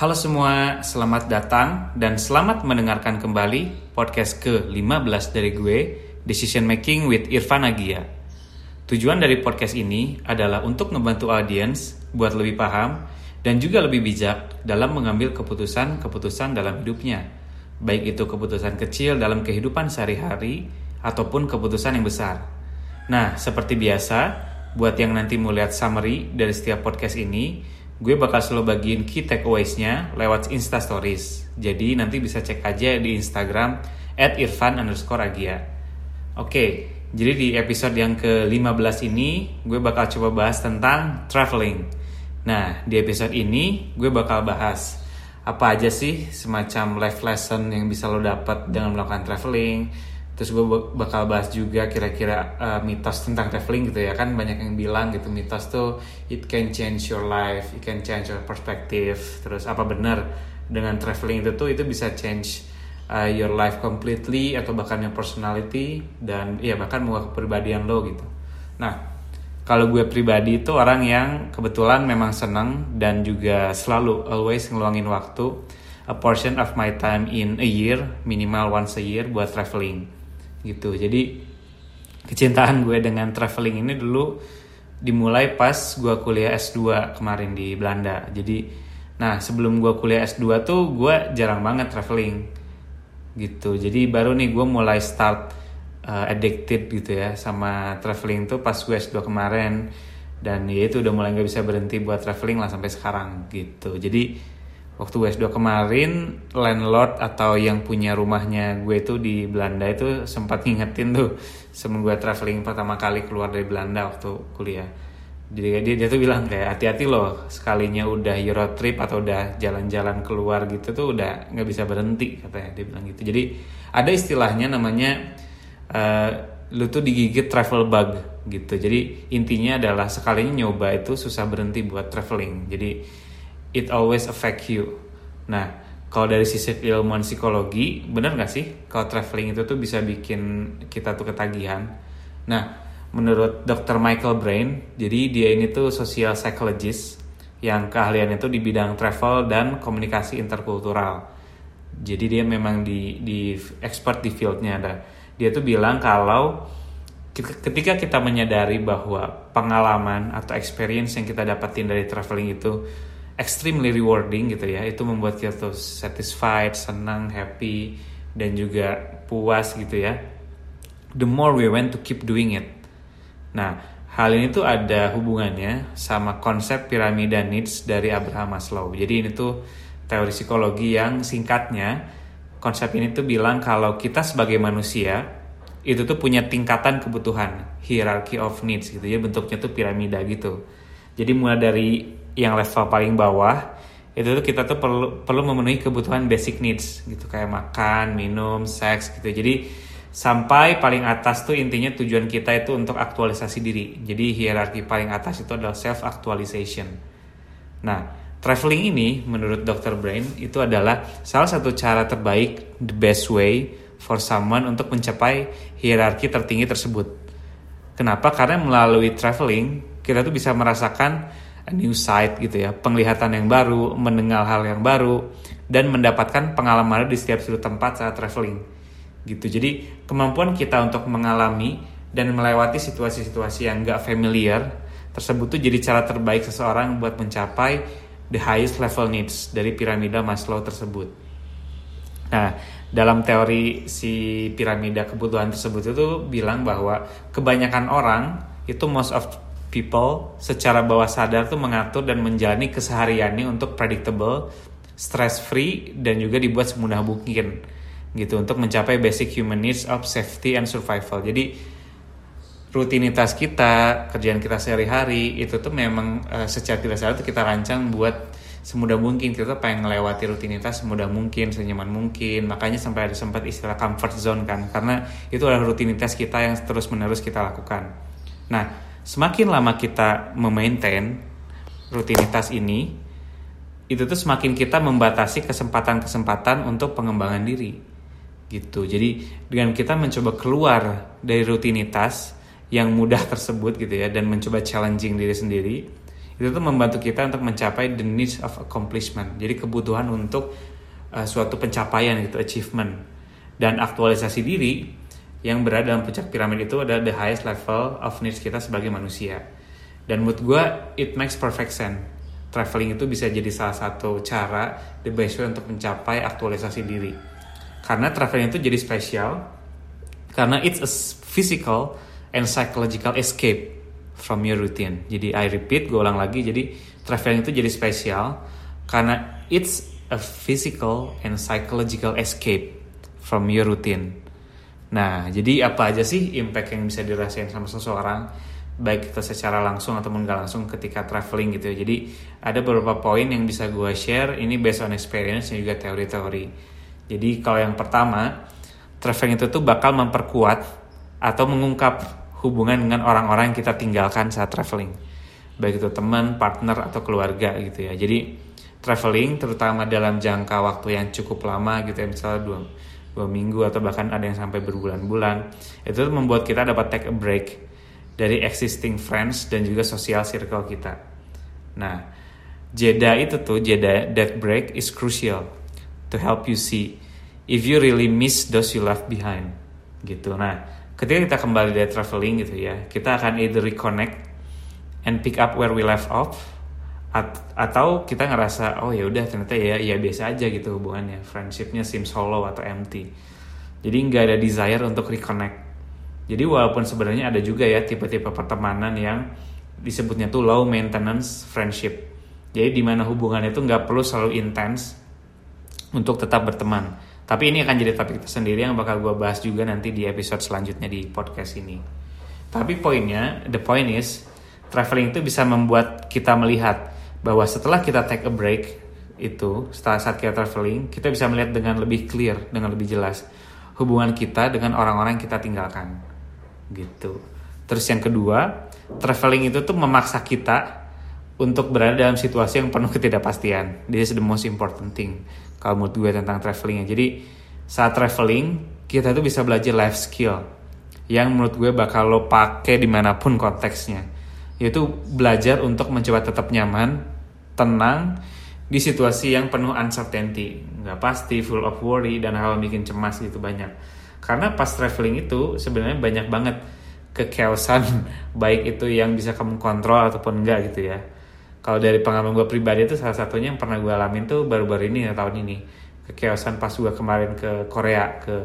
Halo semua, selamat datang dan selamat mendengarkan kembali podcast ke-15 dari gue, Decision Making with Irfan Agia. Tujuan dari podcast ini adalah untuk ngebantu audiens buat lebih paham dan juga lebih bijak dalam mengambil keputusan-keputusan dalam hidupnya. Baik itu keputusan kecil dalam kehidupan sehari-hari ataupun keputusan yang besar. Nah, seperti biasa, buat yang nanti mau lihat summary dari setiap podcast ini, gue bakal selalu bagiin key takeaways-nya lewat Insta Stories. Jadi nanti bisa cek aja di Instagram at irfan underscore agia. Oke, jadi di episode yang ke-15 ini gue bakal coba bahas tentang traveling. Nah, di episode ini gue bakal bahas apa aja sih semacam life lesson yang bisa lo dapat dengan melakukan traveling. Terus gue bakal bahas juga kira-kira uh, mitos tentang traveling gitu ya kan banyak yang bilang gitu mitos tuh it can change your life, it can change your perspective. Terus apa benar dengan traveling itu tuh itu bisa change uh, your life completely atau bahkan your personality dan ya bahkan mau kepribadian lo gitu. Nah, kalau gue pribadi itu orang yang kebetulan memang senang dan juga selalu always ngeluangin waktu a portion of my time in a year minimal once a year buat traveling gitu. Jadi kecintaan gue dengan traveling ini dulu dimulai pas gue kuliah S2 kemarin di Belanda. Jadi nah sebelum gue kuliah S2 tuh gue jarang banget traveling gitu jadi baru nih gue mulai start uh, addicted gitu ya sama traveling tuh pas gue S2 kemarin dan ya itu udah mulai nggak bisa berhenti buat traveling lah sampai sekarang gitu jadi waktu gue S2 kemarin landlord atau yang punya rumahnya gue itu di Belanda itu sempat ngingetin tuh sebelum gue traveling pertama kali keluar dari Belanda waktu kuliah. Jadi dia, dia tuh bilang kayak hati-hati loh sekalinya udah Euro trip atau udah jalan-jalan keluar gitu tuh udah nggak bisa berhenti katanya. Dia bilang gitu. Jadi ada istilahnya namanya uh, lu tuh digigit travel bug gitu. Jadi intinya adalah sekalinya nyoba itu susah berhenti buat traveling. Jadi it always affect you nah kalau dari sisi ilmuwan psikologi bener nggak sih kalau traveling itu tuh bisa bikin kita tuh ketagihan nah menurut Dr. Michael Brain. Jadi dia ini tuh social psychologist yang keahliannya itu di bidang travel dan komunikasi interkultural. Jadi dia memang di di expert di fieldnya ada. Dia tuh bilang kalau ketika kita menyadari bahwa pengalaman atau experience yang kita dapatin dari traveling itu extremely rewarding gitu ya, itu membuat kita tuh satisfied, senang, happy dan juga puas gitu ya. The more we want to keep doing it Nah, hal ini tuh ada hubungannya sama konsep piramida needs dari Abraham Maslow. Jadi ini tuh teori psikologi yang singkatnya konsep ini tuh bilang kalau kita sebagai manusia itu tuh punya tingkatan kebutuhan, hierarchy of needs gitu ya, bentuknya tuh piramida gitu. Jadi mulai dari yang level paling bawah itu tuh kita tuh perlu perlu memenuhi kebutuhan basic needs gitu kayak makan, minum, seks gitu. Jadi sampai paling atas tuh intinya tujuan kita itu untuk aktualisasi diri. Jadi hierarki paling atas itu adalah self actualization. Nah, traveling ini menurut Dr. Brain itu adalah salah satu cara terbaik, the best way for someone untuk mencapai hierarki tertinggi tersebut. Kenapa? Karena melalui traveling kita tuh bisa merasakan new sight gitu ya, penglihatan yang baru, mendengar hal yang baru, dan mendapatkan pengalaman di setiap sudut tempat saat traveling gitu jadi kemampuan kita untuk mengalami dan melewati situasi-situasi yang gak familiar tersebut tuh jadi cara terbaik seseorang buat mencapai the highest level needs dari piramida Maslow tersebut. Nah, dalam teori si piramida kebutuhan tersebut itu bilang bahwa kebanyakan orang itu most of people secara bawah sadar tuh mengatur dan menjalani kesehariannya untuk predictable, stress free dan juga dibuat semudah mungkin gitu untuk mencapai basic human needs of safety and survival. Jadi rutinitas kita, kerjaan kita sehari-hari itu tuh memang uh, secara tidak sadar kita rancang buat semudah mungkin kita pengen melewati rutinitas semudah mungkin, senyaman mungkin. Makanya sampai ada sempat istilah comfort zone kan karena itu adalah rutinitas kita yang terus-menerus kita lakukan. Nah, semakin lama kita memaintain rutinitas ini, itu tuh semakin kita membatasi kesempatan-kesempatan untuk pengembangan diri. Gitu. Jadi dengan kita mencoba keluar dari rutinitas yang mudah tersebut gitu ya dan mencoba challenging diri sendiri, itu tuh membantu kita untuk mencapai the needs of accomplishment. Jadi kebutuhan untuk uh, suatu pencapaian gitu achievement. Dan aktualisasi diri yang berada dalam puncak piramid itu adalah the highest level of needs kita sebagai manusia dan menurut gue it makes perfect sense traveling itu bisa jadi salah satu cara the best way untuk mencapai aktualisasi diri karena traveling itu jadi spesial karena it's a physical and psychological escape from your routine. Jadi I repeat, gue ulang lagi. Jadi traveling itu jadi spesial karena it's a physical and psychological escape from your routine. Nah, jadi apa aja sih impact yang bisa dirasain sama seseorang baik itu secara langsung ataupun nggak langsung ketika traveling gitu ya. Jadi ada beberapa poin yang bisa gue share ini based on experience dan juga teori-teori. Jadi kalau yang pertama, traveling itu tuh bakal memperkuat atau mengungkap hubungan dengan orang-orang yang kita tinggalkan saat traveling baik itu teman, partner atau keluarga gitu ya. Jadi traveling terutama dalam jangka waktu yang cukup lama gitu ya misalnya dua, dua minggu atau bahkan ada yang sampai berbulan-bulan itu membuat kita dapat take a break dari existing friends dan juga social circle kita. Nah, jeda itu tuh jeda that break is crucial to help you see if you really miss those you left behind gitu. Nah, ketika kita kembali dari traveling gitu ya kita akan either reconnect and pick up where we left off at atau kita ngerasa oh ya udah ternyata ya ya biasa aja gitu hubungannya. Friendshipnya seems hollow atau empty. Jadi nggak ada desire untuk reconnect. Jadi walaupun sebenarnya ada juga ya tipe-tipe pertemanan yang disebutnya tuh low maintenance friendship. Jadi di mana hubungan itu nggak perlu selalu intens untuk tetap berteman. Tapi ini akan jadi topik tersendiri yang bakal gue bahas juga nanti di episode selanjutnya di podcast ini. Tapi poinnya, the point is, traveling itu bisa membuat kita melihat bahwa setelah kita take a break itu, setelah saat kita traveling, kita bisa melihat dengan lebih clear, dengan lebih jelas hubungan kita dengan orang-orang yang kita tinggalkan. Gitu. Terus yang kedua, traveling itu tuh memaksa kita untuk berada dalam situasi yang penuh ketidakpastian. This is the most important thing kalau menurut gue tentang travelingnya jadi saat traveling kita tuh bisa belajar life skill yang menurut gue bakal lo pakai di mana pun konteksnya yaitu belajar untuk mencoba tetap nyaman tenang di situasi yang penuh uncertainty. Nggak pasti full of worry dan hal yang bikin cemas gitu banyak. Karena pas traveling itu sebenarnya banyak banget kekeosan baik itu yang bisa kamu kontrol ataupun enggak gitu ya. Kalau dari pengalaman gue pribadi itu salah satunya yang pernah gue alamin tuh baru-baru ini ya tahun ini. Kekeosan pas gue kemarin ke Korea ke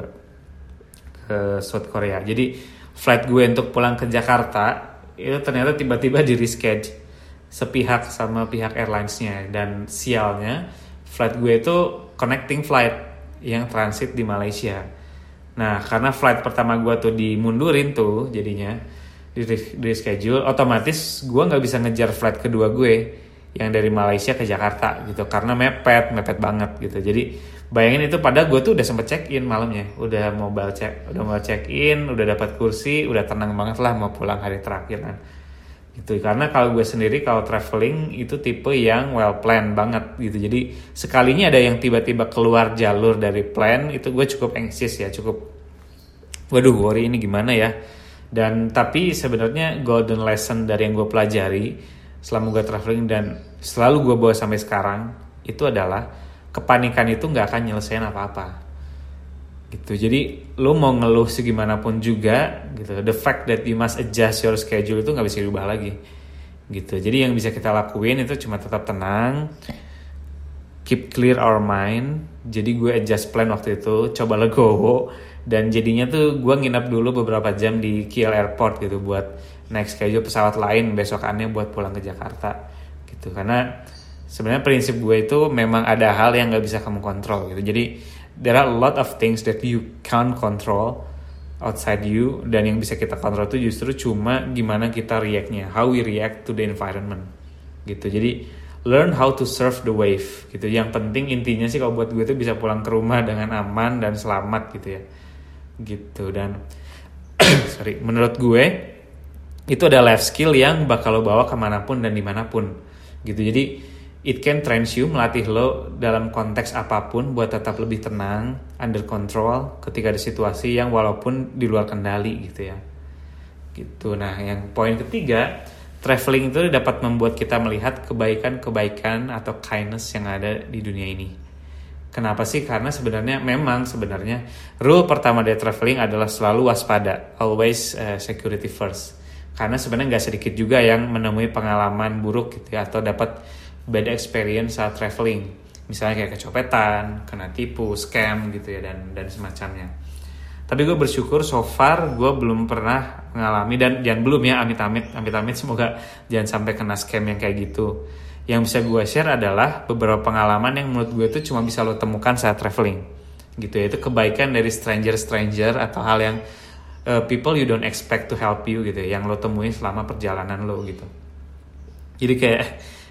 ke South Korea. Jadi flight gue untuk pulang ke Jakarta itu ternyata tiba-tiba di reschedule sepihak sama pihak airlinesnya dan sialnya flight gue itu connecting flight yang transit di Malaysia. Nah karena flight pertama gue tuh dimundurin tuh jadinya di, di schedule otomatis gue nggak bisa ngejar flight kedua gue yang dari Malaysia ke Jakarta gitu karena mepet mepet banget gitu. Jadi bayangin itu pada gue tuh udah sempet check in malamnya udah mobile check udah mau check in udah dapat kursi udah tenang banget lah mau pulang hari terakhir kan gitu. Karena kalau gue sendiri kalau traveling itu tipe yang well plan banget gitu. Jadi sekalinya ada yang tiba-tiba keluar jalur dari plan itu gue cukup anxious ya cukup waduh worry ini gimana ya? Dan tapi sebenarnya golden lesson dari yang gue pelajari selama gue traveling dan selalu gue bawa sampai sekarang itu adalah kepanikan itu nggak akan nyelesain apa-apa gitu. Jadi lo mau ngeluh segimanapun juga gitu. The fact that you must adjust your schedule itu nggak bisa diubah lagi. Gitu. Jadi yang bisa kita lakuin itu cuma tetap tenang keep clear our mind. Jadi gue adjust plan waktu itu coba legowo. Dan jadinya tuh gue nginep dulu beberapa jam di KL Airport gitu buat naik schedule pesawat lain besokannya buat pulang ke Jakarta. Gitu. Karena sebenarnya prinsip gue itu memang ada hal yang nggak bisa kamu kontrol gitu. Jadi there are a lot of things that you can't control outside you dan yang bisa kita kontrol itu justru cuma gimana kita reactnya how we react to the environment gitu. Jadi learn how to surf the wave gitu. Yang penting intinya sih kalau buat gue itu bisa pulang ke rumah dengan aman dan selamat gitu ya. Gitu dan sorry menurut gue itu ada life skill yang bakal lo bawa ke mana pun dan di mana pun gitu. Jadi it can train you melatih lo dalam konteks apa pun buat tetap lebih tenang under control ketika ada situasi yang walaupun di luar kendali gitu ya gitu nah yang poin ketiga traveling itu dapat membuat kita melihat kebaikan-kebaikan atau kindness yang ada di dunia ini. Kenapa sih? Karena sebenarnya memang sebenarnya rule pertama dari traveling adalah selalu waspada, always uh, security first. Karena sebenarnya nggak sedikit juga yang menemui pengalaman buruk gitu ya atau dapat bad experience saat traveling. Misalnya kayak kecopetan, kena tipu, scam gitu ya dan dan semacamnya. Tapi gue bersyukur so far gue belum pernah mengalami dan jangan belum ya amit-amit amit-amit. Semoga jangan sampai kena scam yang kayak gitu. Yang bisa gue share adalah beberapa pengalaman yang menurut gue itu cuma bisa lo temukan saat traveling. Gitu ya itu kebaikan dari stranger-stranger atau hal yang uh, people you don't expect to help you gitu ya yang lo temuin selama perjalanan lo gitu. Jadi kayak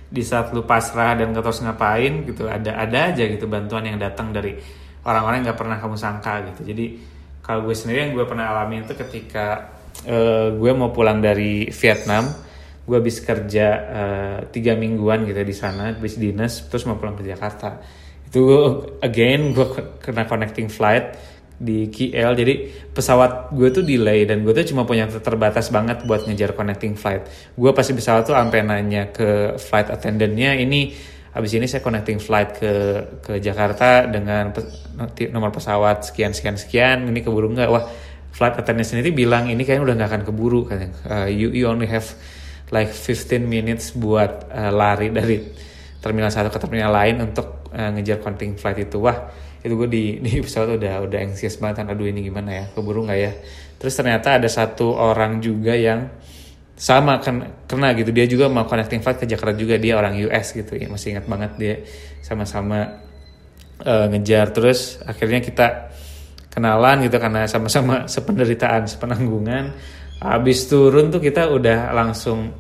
di saat lo pasrah dan gak tahu ngapain gitu ada ada aja gitu bantuan yang datang dari orang-orang yang gak pernah kamu sangka gitu. Jadi kalau gue sendiri yang gue pernah alami itu ketika uh, gue mau pulang dari Vietnam gue habis kerja uh, tiga mingguan gitu di sana habis dinas terus mau pulang ke Jakarta. Itu gue again gue kena connecting flight di KL jadi pesawat gue tuh delay dan gue tuh cuma punya terbatas banget buat ngejar connecting flight. Gue pasti pesawat tuh sampai nanya ke flight attendantnya ini habis ini saya connecting flight ke ke Jakarta dengan nomor pesawat sekian sekian sekian ini keburu nggak? Wah flight attendant sendiri bilang ini kayaknya udah nggak akan keburu kan uh, you you only have like 15 minutes buat uh, lari dari terminal satu ke terminal lain untuk uh, ngejar connecting flight itu. Wah itu gue di di pesawat udah udah anxious banget kan aduh ini gimana ya keburu nggak ya? Terus ternyata ada satu orang juga yang sama kan kena gitu. Dia juga mau connecting flight ke Jakarta juga dia orang US gitu. Ya masih ingat banget dia sama-sama uh, ngejar. Terus akhirnya kita kenalan gitu karena sama-sama sependeritaan sepenanggungan. Habis turun tuh kita udah langsung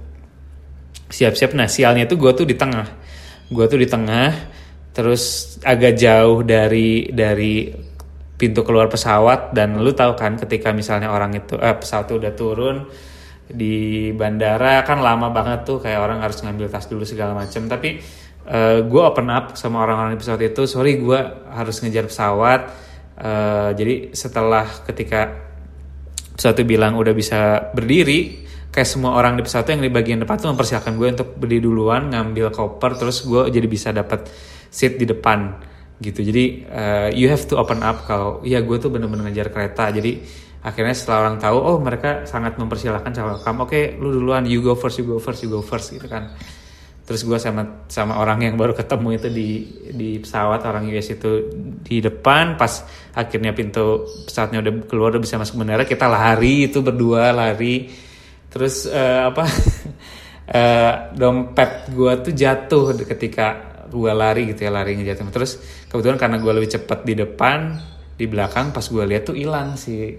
siap-siap. Nah sialnya tuh gue tuh di tengah. Gue tuh di tengah terus agak jauh dari dari pintu keluar pesawat dan lu tahu kan ketika misalnya orang itu eh, pesawat tuh udah turun di bandara kan lama banget tuh kayak orang harus ngambil tas dulu segala macam tapi uh, gue open up sama orang-orang di pesawat itu sorry gue harus ngejar pesawat. Uh, jadi setelah ketika pesawat itu bilang udah bisa berdiri kayak semua orang di pesawat itu yang di bagian depan tuh mempersiapkan gue untuk berdiri duluan ngambil koper terus gue jadi bisa dapat seat di depan gitu. Jadi uh, you have to open up kalau ya gue tuh bener-bener ngejar kereta. Jadi akhirnya setelah orang tahu oh mereka sangat mempersilahkan sama kamu. Oke okay, lu duluan you go first you go first you go first gitu kan. Terus gue sama sama orang yang baru ketemu itu di di pesawat orang US itu di depan. Pas akhirnya pintu pesawatnya udah keluar udah bisa masuk bandara kita lari itu berdua lari. Terus uh, apa uh, dompet gue tuh jatuh ketika gue lari gitu ya lari jatuh terus kebetulan karena gue lebih cepat di depan di belakang pas gue lihat tuh hilang sih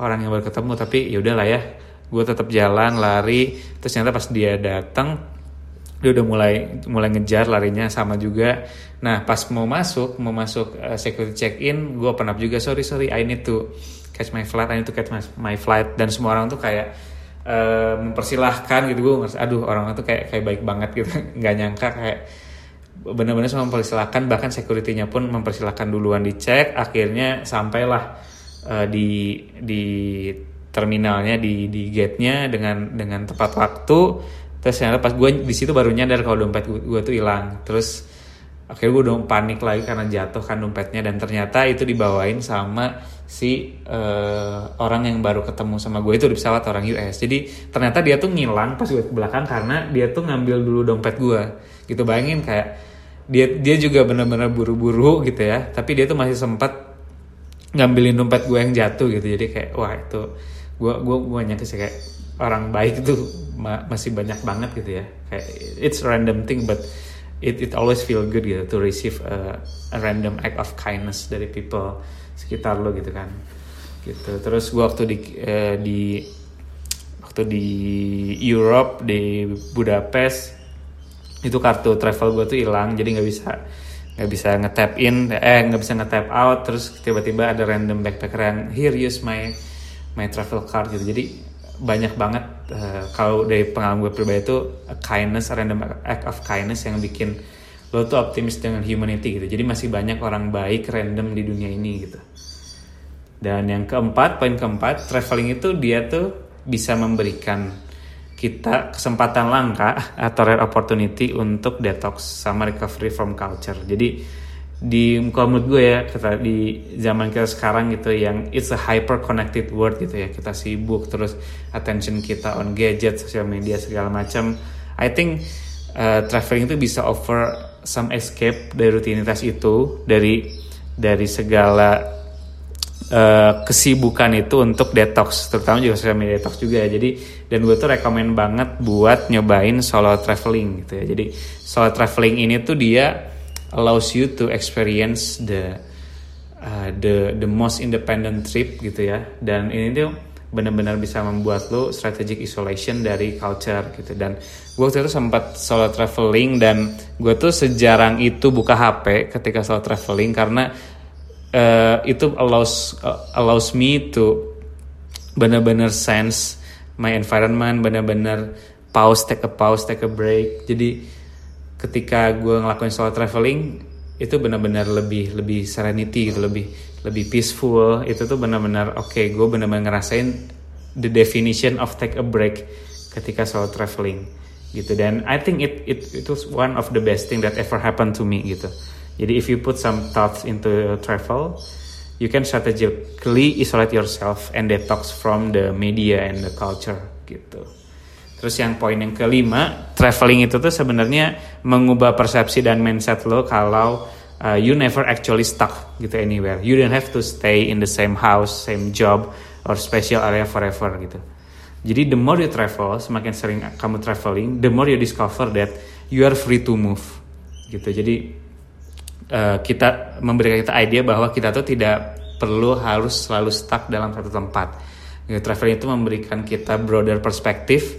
orang yang baru ketemu. Tapi ya udahlah ya gue tetap jalan lari. Terus ternyata pas dia datang dia udah mulai mulai ngejar larinya sama juga. Nah pas mau masuk mau masuk uh, security check in gue pernah juga sorry sorry I need to catch my flight I need to catch my, my flight. Dan semua orang tuh kayak uh, mempersilahkan gitu. Gue aduh orang tuh kayak kayak baik banget gitu. Nggak nyangka kayak benar-benar mempersilahkan bahkan securitynya pun mempersilahkan duluan dicek akhirnya sampailah uh, di di terminalnya di di gate-nya dengan dengan tepat waktu. Terus ternyata pas gue di situ baru nyadar kalau dompet gue, tuh hilang. Terus akhirnya gue udah panik lagi karena jatuh kan dompetnya dan ternyata itu dibawain sama si uh, orang yang baru ketemu sama gue itu di pesawat orang US jadi ternyata dia tuh ngilang pas gue ke belakang karena dia tuh ngambil dulu dompet gue gitu bayangin kayak dia dia juga bener-bener buru-buru gitu ya. Tapi dia tuh masih sempat ngambilin dompet gue yang jatuh gitu. Jadi kayak wah itu gue gue gue nyangka sih kayak orang baik itu ma masih banyak banget gitu ya. Kayak it's random thing but it it always feel good gitu to receive a, a random act of kindness dari people sekitar lo gitu kan. Gitu. Terus gue waktu di uh, di waktu di Europe di Budapest itu kartu travel gue tuh hilang jadi nggak bisa nggak bisa ngetap in eh nggak bisa ngetap out terus tiba-tiba ada random backpacker yang here use my my travel card gitu. Jadi banyak banget uh, kalau dari pengalaman gue pribadi itu kindness random act of kindness yang bikin lo tuh optimis dengan humanity gitu. Jadi masih banyak orang baik random di dunia ini gitu. Dan yang keempat poin keempat traveling itu dia tuh bisa memberikan kita kesempatan langka atau rare opportunity untuk detox sama recovery from culture. Jadi di kalau menurut gue ya kita di zaman kita sekarang gitu yang it's a hyper connected world gitu ya kita sibuk terus attention kita on gadget sosial media segala macam I think uh, traveling itu bisa offer some escape dari rutinitas itu dari dari segala uh, kesibukan itu untuk detox terutama juga social media detox juga ya. Jadi dan gue tuh rekomend banget buat nyobain solo traveling gitu ya. Jadi solo traveling ini tuh dia allows you to experience the uh, the the most independent trip gitu ya. Dan ini tuh benar-benar bisa membuat lo strategic isolation dari culture gitu. Dan gue waktu itu sempat solo traveling dan gue tuh sejarang itu buka HP ketika solo traveling karena uh, itu allows uh, allows me to benar-benar sense my environment benar-benar pause take a pause take a break. Jadi ketika gue ngelakuin solo traveling itu benar-benar lebih lebih serenity gitu lebih lebih peaceful. Itu tuh benar-benar oke okay, gue benar-benar ngerasain the definition of take a break ketika solo traveling gitu. Dan I think it it it was one of the best thing that ever happened to me gitu jadi if you put some thoughts into travel, you can strategically isolate yourself and detox from the media and the culture gitu. Terus yang poin yang kelima, traveling itu tuh sebenarnya mengubah persepsi dan mindset lo kalau uh, you never actually stuck gitu anywhere. You don't have to stay in the same house, same job, or special area forever gitu. Jadi the more you travel, semakin sering kamu traveling, the more you discover that you are free to move gitu. Jadi uh, kita memberikan kita ide bahwa kita tuh tidak perlu harus selalu stuck dalam satu tempat. Gitu, traveling itu memberikan kita broader perspektif,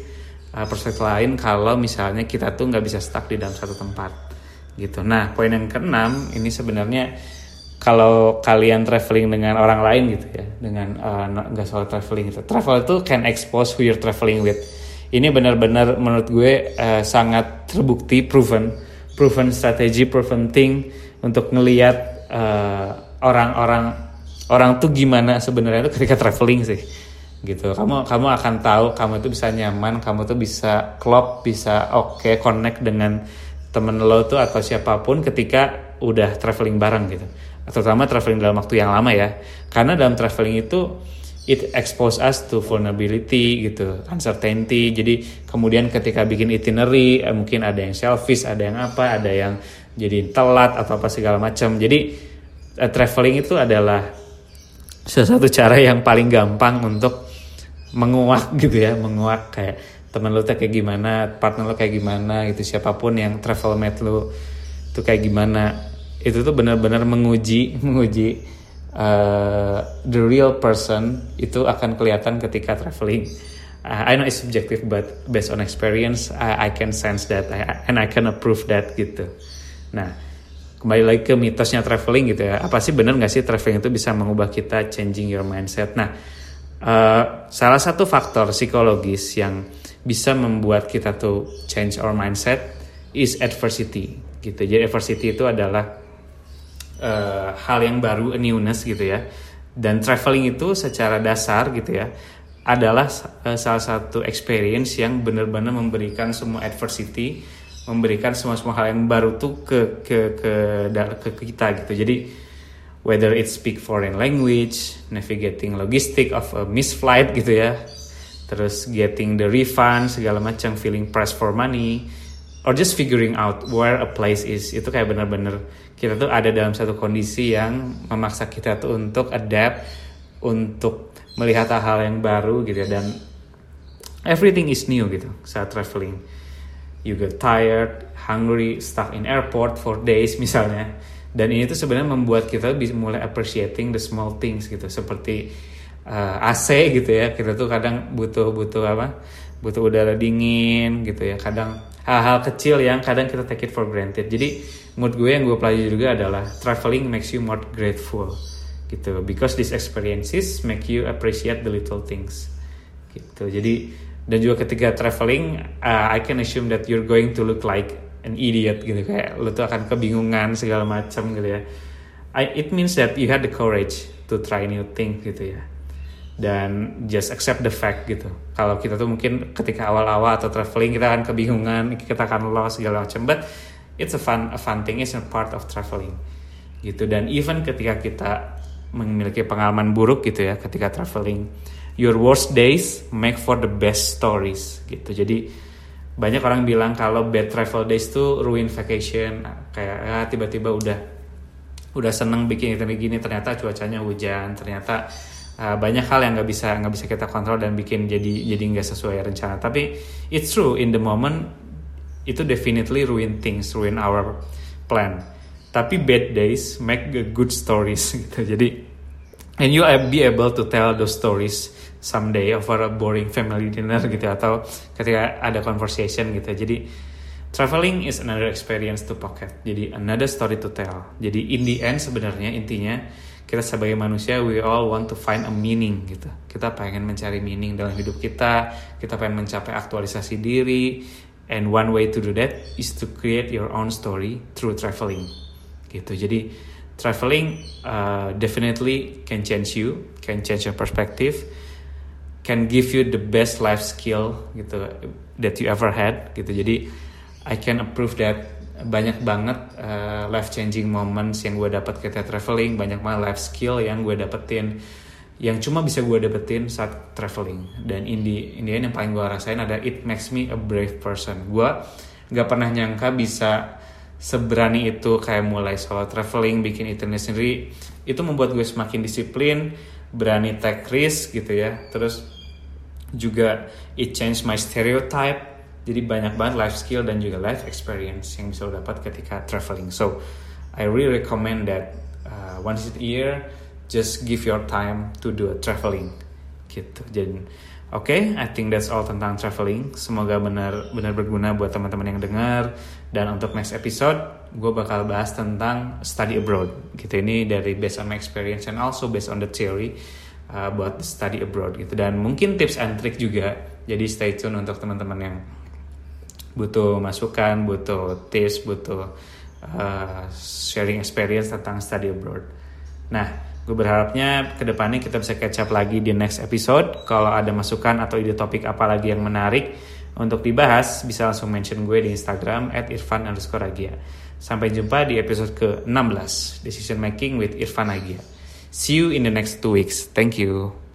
uh, perspektif lain kalau misalnya kita tuh nggak bisa stuck di dalam satu tempat. Gitu. Nah, poin yang keenam ini sebenarnya kalau kalian traveling dengan orang lain gitu ya, dengan uh, nggak uh, soal traveling gitu. Travel itu can expose who you're traveling with. Ini benar-benar menurut gue uh, sangat terbukti proven, proven strategi, proven thing untuk ngelihat uh, orang-orang orang tuh gimana sebenarnya itu ketika traveling sih gitu. Kamu kamu akan tahu kamu itu bisa nyaman kamu tuh bisa klop bisa oke okay, connect dengan temen lo tuh atau siapa pun ketika udah traveling bareng gitu. Terutama traveling dalam waktu yang lama ya. Karena dalam traveling itu it expose us to vulnerability gitu uncertainty. Jadi kemudian ketika bikin itinerary eh, mungkin ada yang selfish ada yang apa ada yang jadi telat atau apa segala macam. Jadi uh, traveling itu adalah satu cara yang paling gampang untuk menguak gitu ya menguak kayak teman lo kayak gimana partner lo kayak gimana gitu siapa pun yang travel mate lo tuh kayak gimana. Itu tuh benar-benar menguji menguji uh, the real person itu akan kelihatan ketika traveling uh, I know it's subjective but based on experience I, I can sense that I, and I can approve that gitu Nah, kembali lagi ke mitosnya traveling gitu ya. Apa sih benar nggak sih traveling itu bisa mengubah kita changing your mindset? Nah, uh, salah satu faktor psikologis yang bisa membuat kita tuh change our mindset is adversity gitu. Jadi adversity itu adalah uh, hal yang baru, a newness gitu ya. Dan traveling itu secara dasar gitu ya adalah uh, salah satu experience yang benar-benar memberikan semua adversity memberikan semua semua hal yang baru tuh ke ke ke ke, kita gitu jadi whether it speak foreign language navigating logistic of a missed flight gitu ya terus getting the refund segala macam feeling press for money or just figuring out where a place is itu kayak bener-bener kita tuh ada dalam satu kondisi yang memaksa kita tuh untuk adapt untuk melihat hal-hal yang baru gitu ya dan everything is new gitu saat traveling you get tired, hungry, stuck in airport for days misalnya. Dan ini tuh sebenarnya membuat kita bisa mulai appreciating the small things gitu, seperti uh, eh, AC gitu ya. Kita tuh kadang butuh butuh apa? Butuh udara dingin gitu ya. Kadang hal-hal kecil yang kadang kita take it for granted. Jadi menurut gue yang gue pelajari juga adalah traveling makes you more grateful gitu. Because these experiences make you appreciate the little things gitu. Jadi dan juga ketika traveling uh, I can assume that you're going to look like an idiot gitu. Kayak lo tuh akan kebingungan segala macam gitu ya. I, it means that you had the courage to try new things gitu ya dan just accept the fact gitu. Kalau kita tuh mungkin ketika awal-awal atau traveling kita akan kebingungan, kita akan lost segala macam, but it's a fun a fun thing, it's a part of traveling gitu. Dan even ketika kita memiliki pengalaman buruk gitu ya ketika traveling, your worst days make for the best stories gitu. Jadi banyak orang bilang kalau bad travel days tuh ruin vacation, kayak ya, tiba-tiba udah udah seneng bikin itu begini ternyata cuacanya hujan, ternyata uh, banyak hal yang nggak bisa nggak bisa kita kontrol dan bikin jadi jadi nggak sesuai rencana. Tapi it's true in the moment itu definitely ruin things ruin our plan. Tapi bad days make good stories gitu. Jadi and you be able to tell those stories someday over a boring family dinner gitu atau ketika ada conversation gitu. Jadi traveling is another experience to pocket. Jadi another story to tell. Jadi in the end sebenarnya intinya kita sebagai manusia we all want to find a meaning gitu. Kita pengen mencari meaning dalam hidup kita kita pengen mencapai aktualisasi diri and one way to do that is to create your own story through traveling. Gitu. Jadi traveling uh, definitely can change you can change your perspective can give you the best life skill gitu that you ever had gitu. Jadi I can approve that banyak banget uh, life changing moments yang gue dapat ketika traveling banyak banget life skill yang gue dapetin yang cuma bisa gue dapetin saat traveling. Dan in the, yang paling gue rasain ada it makes me a brave person. Gue nggak pernah nyangka bisa seberani itu kayak mulai solo traveling bikin internet sendiri. Itu membuat gue semakin disiplin berani take risk gitu ya. Terus juga it change my stereotype jadi banyak banget life skill dan juga life experience yang bisa lo dapat ketika traveling. So I really recommend that uh, once a year just give your time to do a traveling gitu. Jadi oke, okay, I think that's all tentang traveling. Semoga benar benar berguna buat teman-teman yang dengar. Dan untuk next episode, gue bakal bahas tentang study abroad. Gitu ini dari based on my experience and also based on the theory uh, buat study abroad gitu. Dan mungkin tips and trick juga. Jadi stay tune untuk teman-teman yang butuh masukan, butuh tips, butuh uh, sharing experience tentang study abroad. Nah, gue berharapnya ke depannya kita bisa catch up lagi di next episode. Kalau ada masukan atau ide topik apa lagi yang menarik untuk dibahas, bisa langsung mention gue di Instagram at irfan agia. Sampai jumpa di episode ke-16, Decision Making with Irfan Agia. See you in the next two weeks. Thank you.